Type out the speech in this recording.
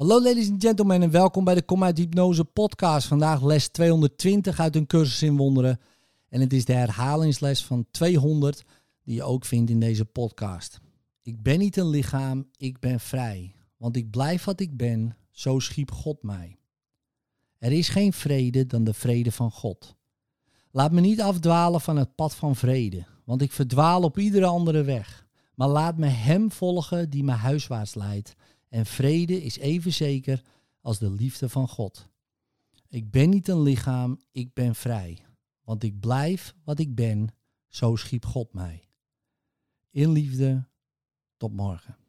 Hallo ladies and gentlemen en welkom bij de Kom uit Hypnose podcast. Vandaag les 220 uit een cursus in wonderen. En het is de herhalingsles van 200 die je ook vindt in deze podcast. Ik ben niet een lichaam, ik ben vrij. Want ik blijf wat ik ben, zo schiep God mij. Er is geen vrede dan de vrede van God. Laat me niet afdwalen van het pad van vrede, want ik verdwaal op iedere andere weg. Maar laat me Hem volgen die me huiswaarts leidt en vrede is even zeker als de liefde van God. Ik ben niet een lichaam, ik ben vrij. Want ik blijf wat ik ben, zo schiep God mij. In liefde, tot morgen.